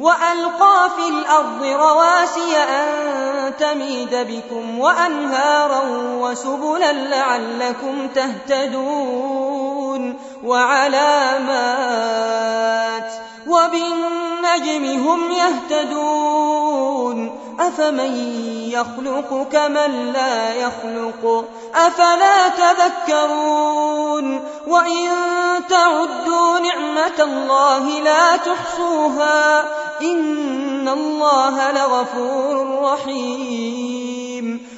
وألقى في الأرض رواسي أن تميد بكم وأنهارا وسبلا لعلكم تهتدون وعلامات وبالنجم هم يهتدون أفمن يخلق كمن لا يخلق؟ أفلا تذكرون؟ وإن تعدوا نعمة الله لا تحصوها إن الله لغفور رحيم.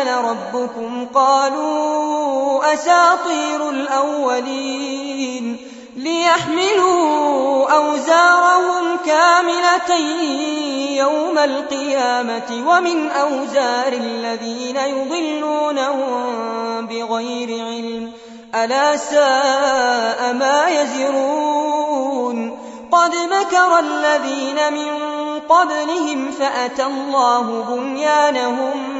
أنزل ربكم قالوا أساطير الأولين ليحملوا أوزارهم كاملة يوم القيامة ومن أوزار الذين يضلونهم بغير علم ألا ساء ما يزرون قد مكر الذين من قبلهم فأتى الله بنيانهم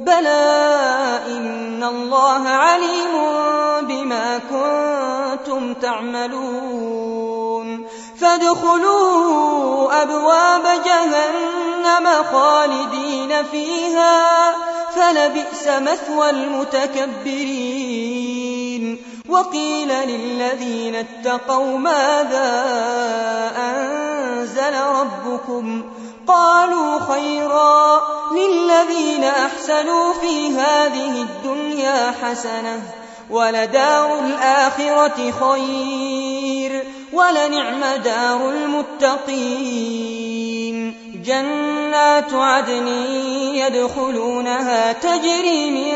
بلى إن الله عليم بما كنتم تعملون فادخلوا أبواب جهنم خالدين فيها فلبئس مثوى المتكبرين وقيل للذين اتقوا ماذا أنزل ربكم قالوا خيرا للذين أحسنوا في هذه الدنيا حسنة ولدار الآخرة خير ولنعم دار المتقين جنات عدن يدخلونها تجري من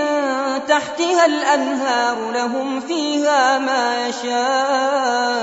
تحتها الأنهار لهم فيها ما يشاءون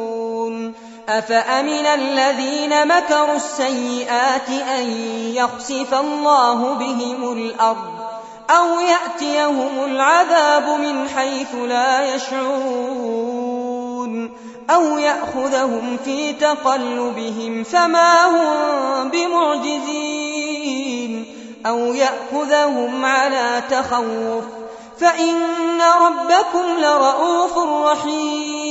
أفأمن الذين مكروا السيئات أن يخسف الله بهم الأرض أو يأتيهم العذاب من حيث لا يشعرون أو يأخذهم في تقلبهم فما هم بمعجزين أو يأخذهم على تخوف فإن ربكم لرؤوف رحيم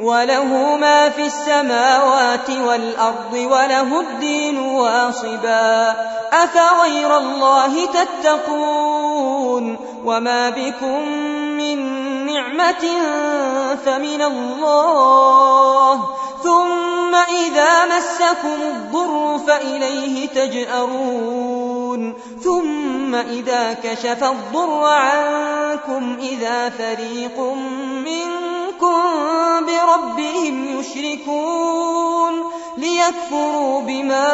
وله ما في السماوات والأرض وله الدين واصبا. أفغير الله تتقون وما بكم من نعمة فمن الله. ثم إذا مسكم الضر فإليه تجأرون. ثم إذا كشف الضر عنكم إذا فريق منكم بربهم يشركون ليكفروا بما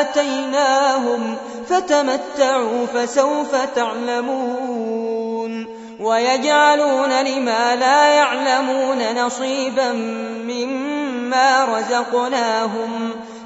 آتيناهم فتمتعوا فسوف تعلمون ويجعلون لما لا يعلمون نصيبا مما رزقناهم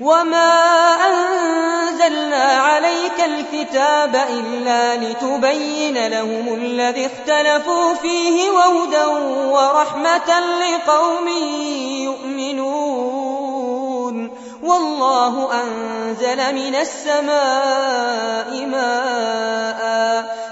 وما أنزل أنزلنا عليك الكتاب إلا لتبين لهم الذي اختلفوا فيه وهدى ورحمة لقوم يؤمنون والله أنزل من السماء ماء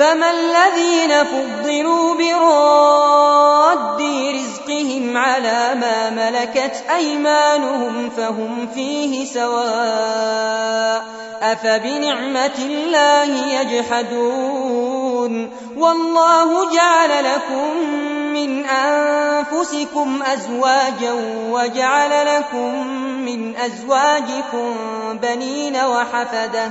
فما الذين فضلوا براد رزقهم على ما ملكت أيمانهم فهم فيه سواء أفبنعمة الله يجحدون والله جعل لكم من أنفسكم أزواجا وجعل لكم من أزواجكم بنين وحفدة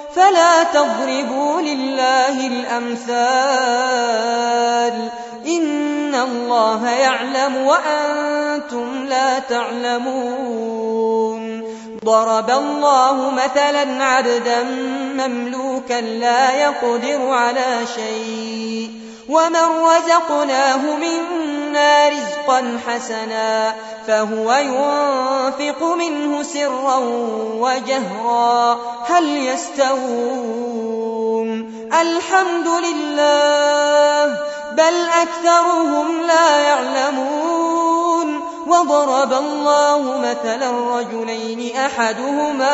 فلا تضربوا لله الأمثال. إن الله يعلم وأنتم لا تعلمون. ضرب الله مثلا عبدا مملوكا لا يقدر على شيء. ومن رزقناه منا رزقا حسنا فهو ينفق منه سرا وجهرا هل يستوون الحمد لله بل أكثرهم لا وضرب الله مثلا رجلين أحدهما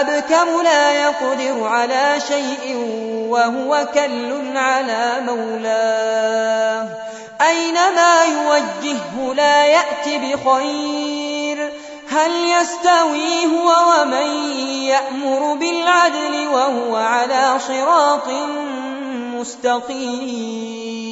أبكم لا يقدر على شيء وهو كل على مولاه. أينما يوجهه لا يأت بخير. هل يستوي هو ومن يأمر بالعدل وهو على صراط مستقيم؟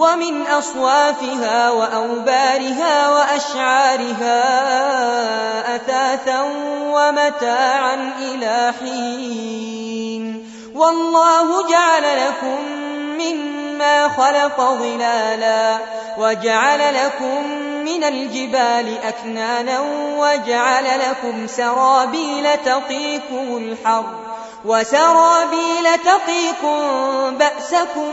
ومن أصوافها وأوبارها وأشعارها أثاثا ومتاعا إلى حين. والله جعل لكم مما خلق ظلالا وجعل لكم من الجبال أكنانا وجعل لكم سرابيل تقيكم الحر وسرابيل تقيكم بأسكم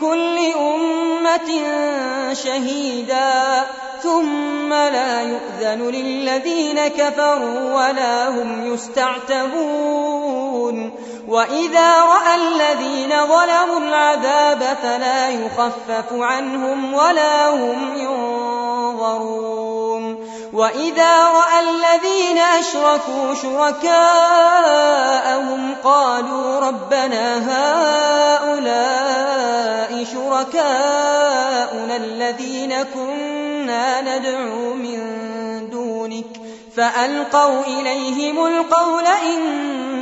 كل أمة شهيدا ثم لا يؤذن للذين كفروا ولا هم يستعتبون وإذا رأى الذين ظلموا العذاب فلا يخفف عنهم ولا هم ينظرون وإذا رأى الذين أشركوا شركاءهم قالوا ربنا هؤلاء شركاؤنا الذين كنا ندعو من دونك فألقوا إليهم القول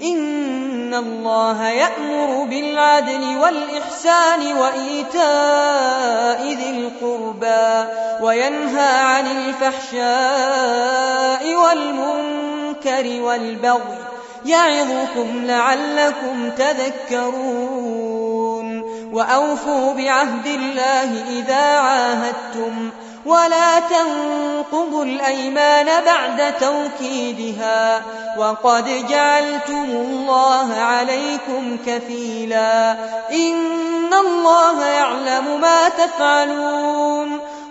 إن الله يأمر بالعدل والإحسان وإيتاء ذي القربى وينهى عن الفحشاء والمنكر والبغي يعظكم لعلكم تذكرون وأوفوا بعهد الله إذا عاهدتم ولا تنقضوا الأيمان بعد توكيدها وقد جعلتم الله عليكم كفيلا إن الله يعلم ما تفعلون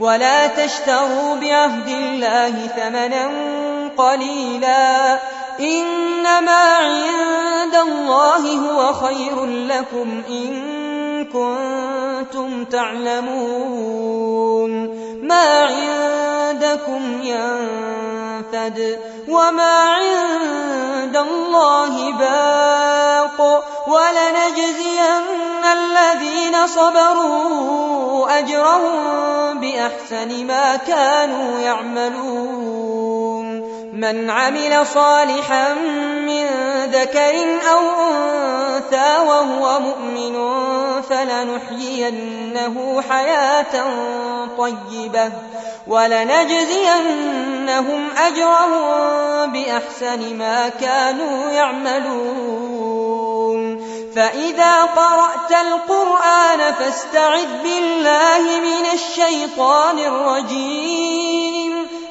ولا تشتروا بعهد الله ثمنا قليلا. إنما عند الله هو خير لكم إن كنتم تعلمون. ما عندكم ينفع ينفد وما عند الله باق ولنجزين الذين صبروا أجرهم بأحسن ما كانوا يعملون من عمل صالحا من ذكر أو أنثى وهو مؤمن فلنحيينه حياة طيبة ولنجزينهم أجرهم بأحسن ما كانوا يعملون. فإذا قرأت القرآن فاستعذ بالله من الشيطان الرجيم.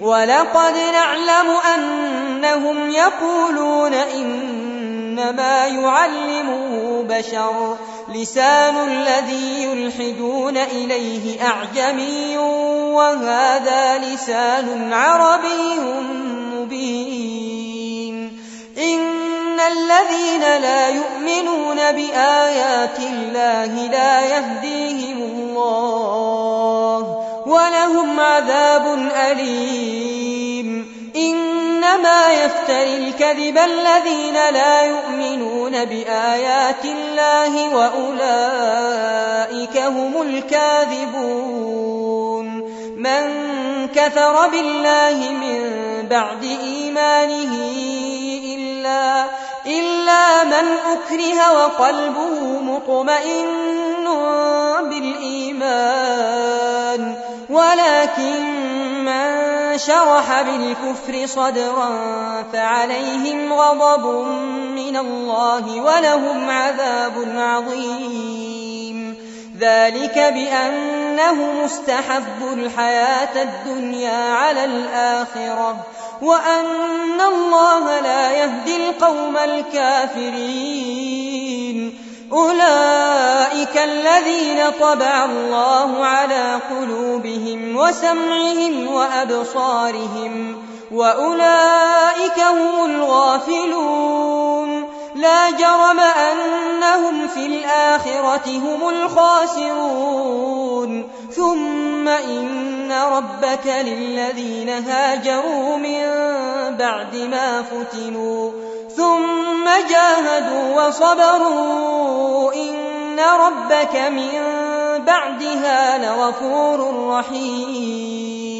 ولقد نعلم أنهم يقولون إنما يعلمه بشر لسان الذي يلحدون إليه أعجمي وهذا لسان عربي مبين إن الذين لا يؤمنون بآيات الله لا يهديهم الله ولهم عذاب أليم. إنما يفتري الكذب الذين لا يؤمنون بآيات الله وأولئك هم الكاذبون. من كفر بالله من بعد إيمانه إلا إلا من أكره وقلبه مطمئن بالإيمان. ولكن من شرح بالكفر صدرا فعليهم غضب من الله ولهم عذاب عظيم. ذلك بأنه مستحب الحياة الدنيا على الآخرة وأن الله لا يهدي القوم الكافرين. أولئك الذين طبع الله على قلوبهم وسمعهم وأبصارهم وأولئك هم الغافلون. لا جرم أنهم في الآخرة هم الخاسرون. ثم إن ربك للذين هاجروا من بعد ما فتنوا ثم جاهدوا وصبروا. إن ربك من بعدها لغفور رحيم.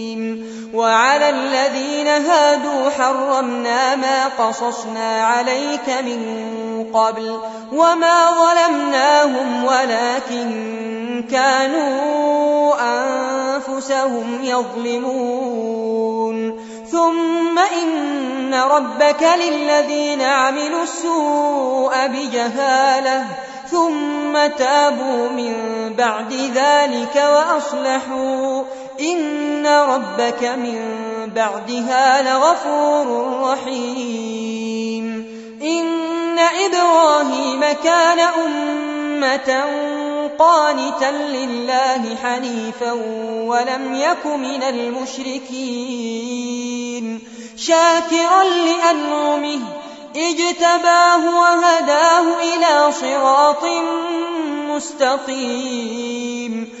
وعلى الذين هادوا حرمنا ما قصصنا عليك من قبل وما ظلمناهم ولكن كانوا أنفسهم يظلمون. ثم إن ربك للذين عملوا السوء بجهالة ثم تابوا من بعد ذلك وأصلحوا. إن ربك من بعدها لغفور رحيم. إن إبراهيم كان أمة قانتا لله حنيفا ولم يك من المشركين. شاكرا لأنعمه اجتباه وهداه إلى صراط مستقيم.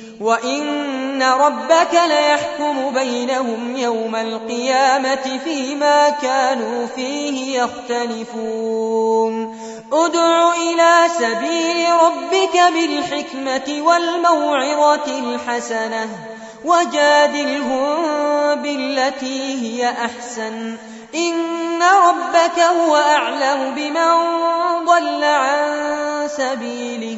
وإن ربك ليحكم بينهم يوم القيامة فيما كانوا فيه يختلفون ادع إلى سبيل ربك بالحكمة والموعظة الحسنة وجادلهم بالتي هي أحسن إن ربك هو أعلم بمن ضل عن سبيله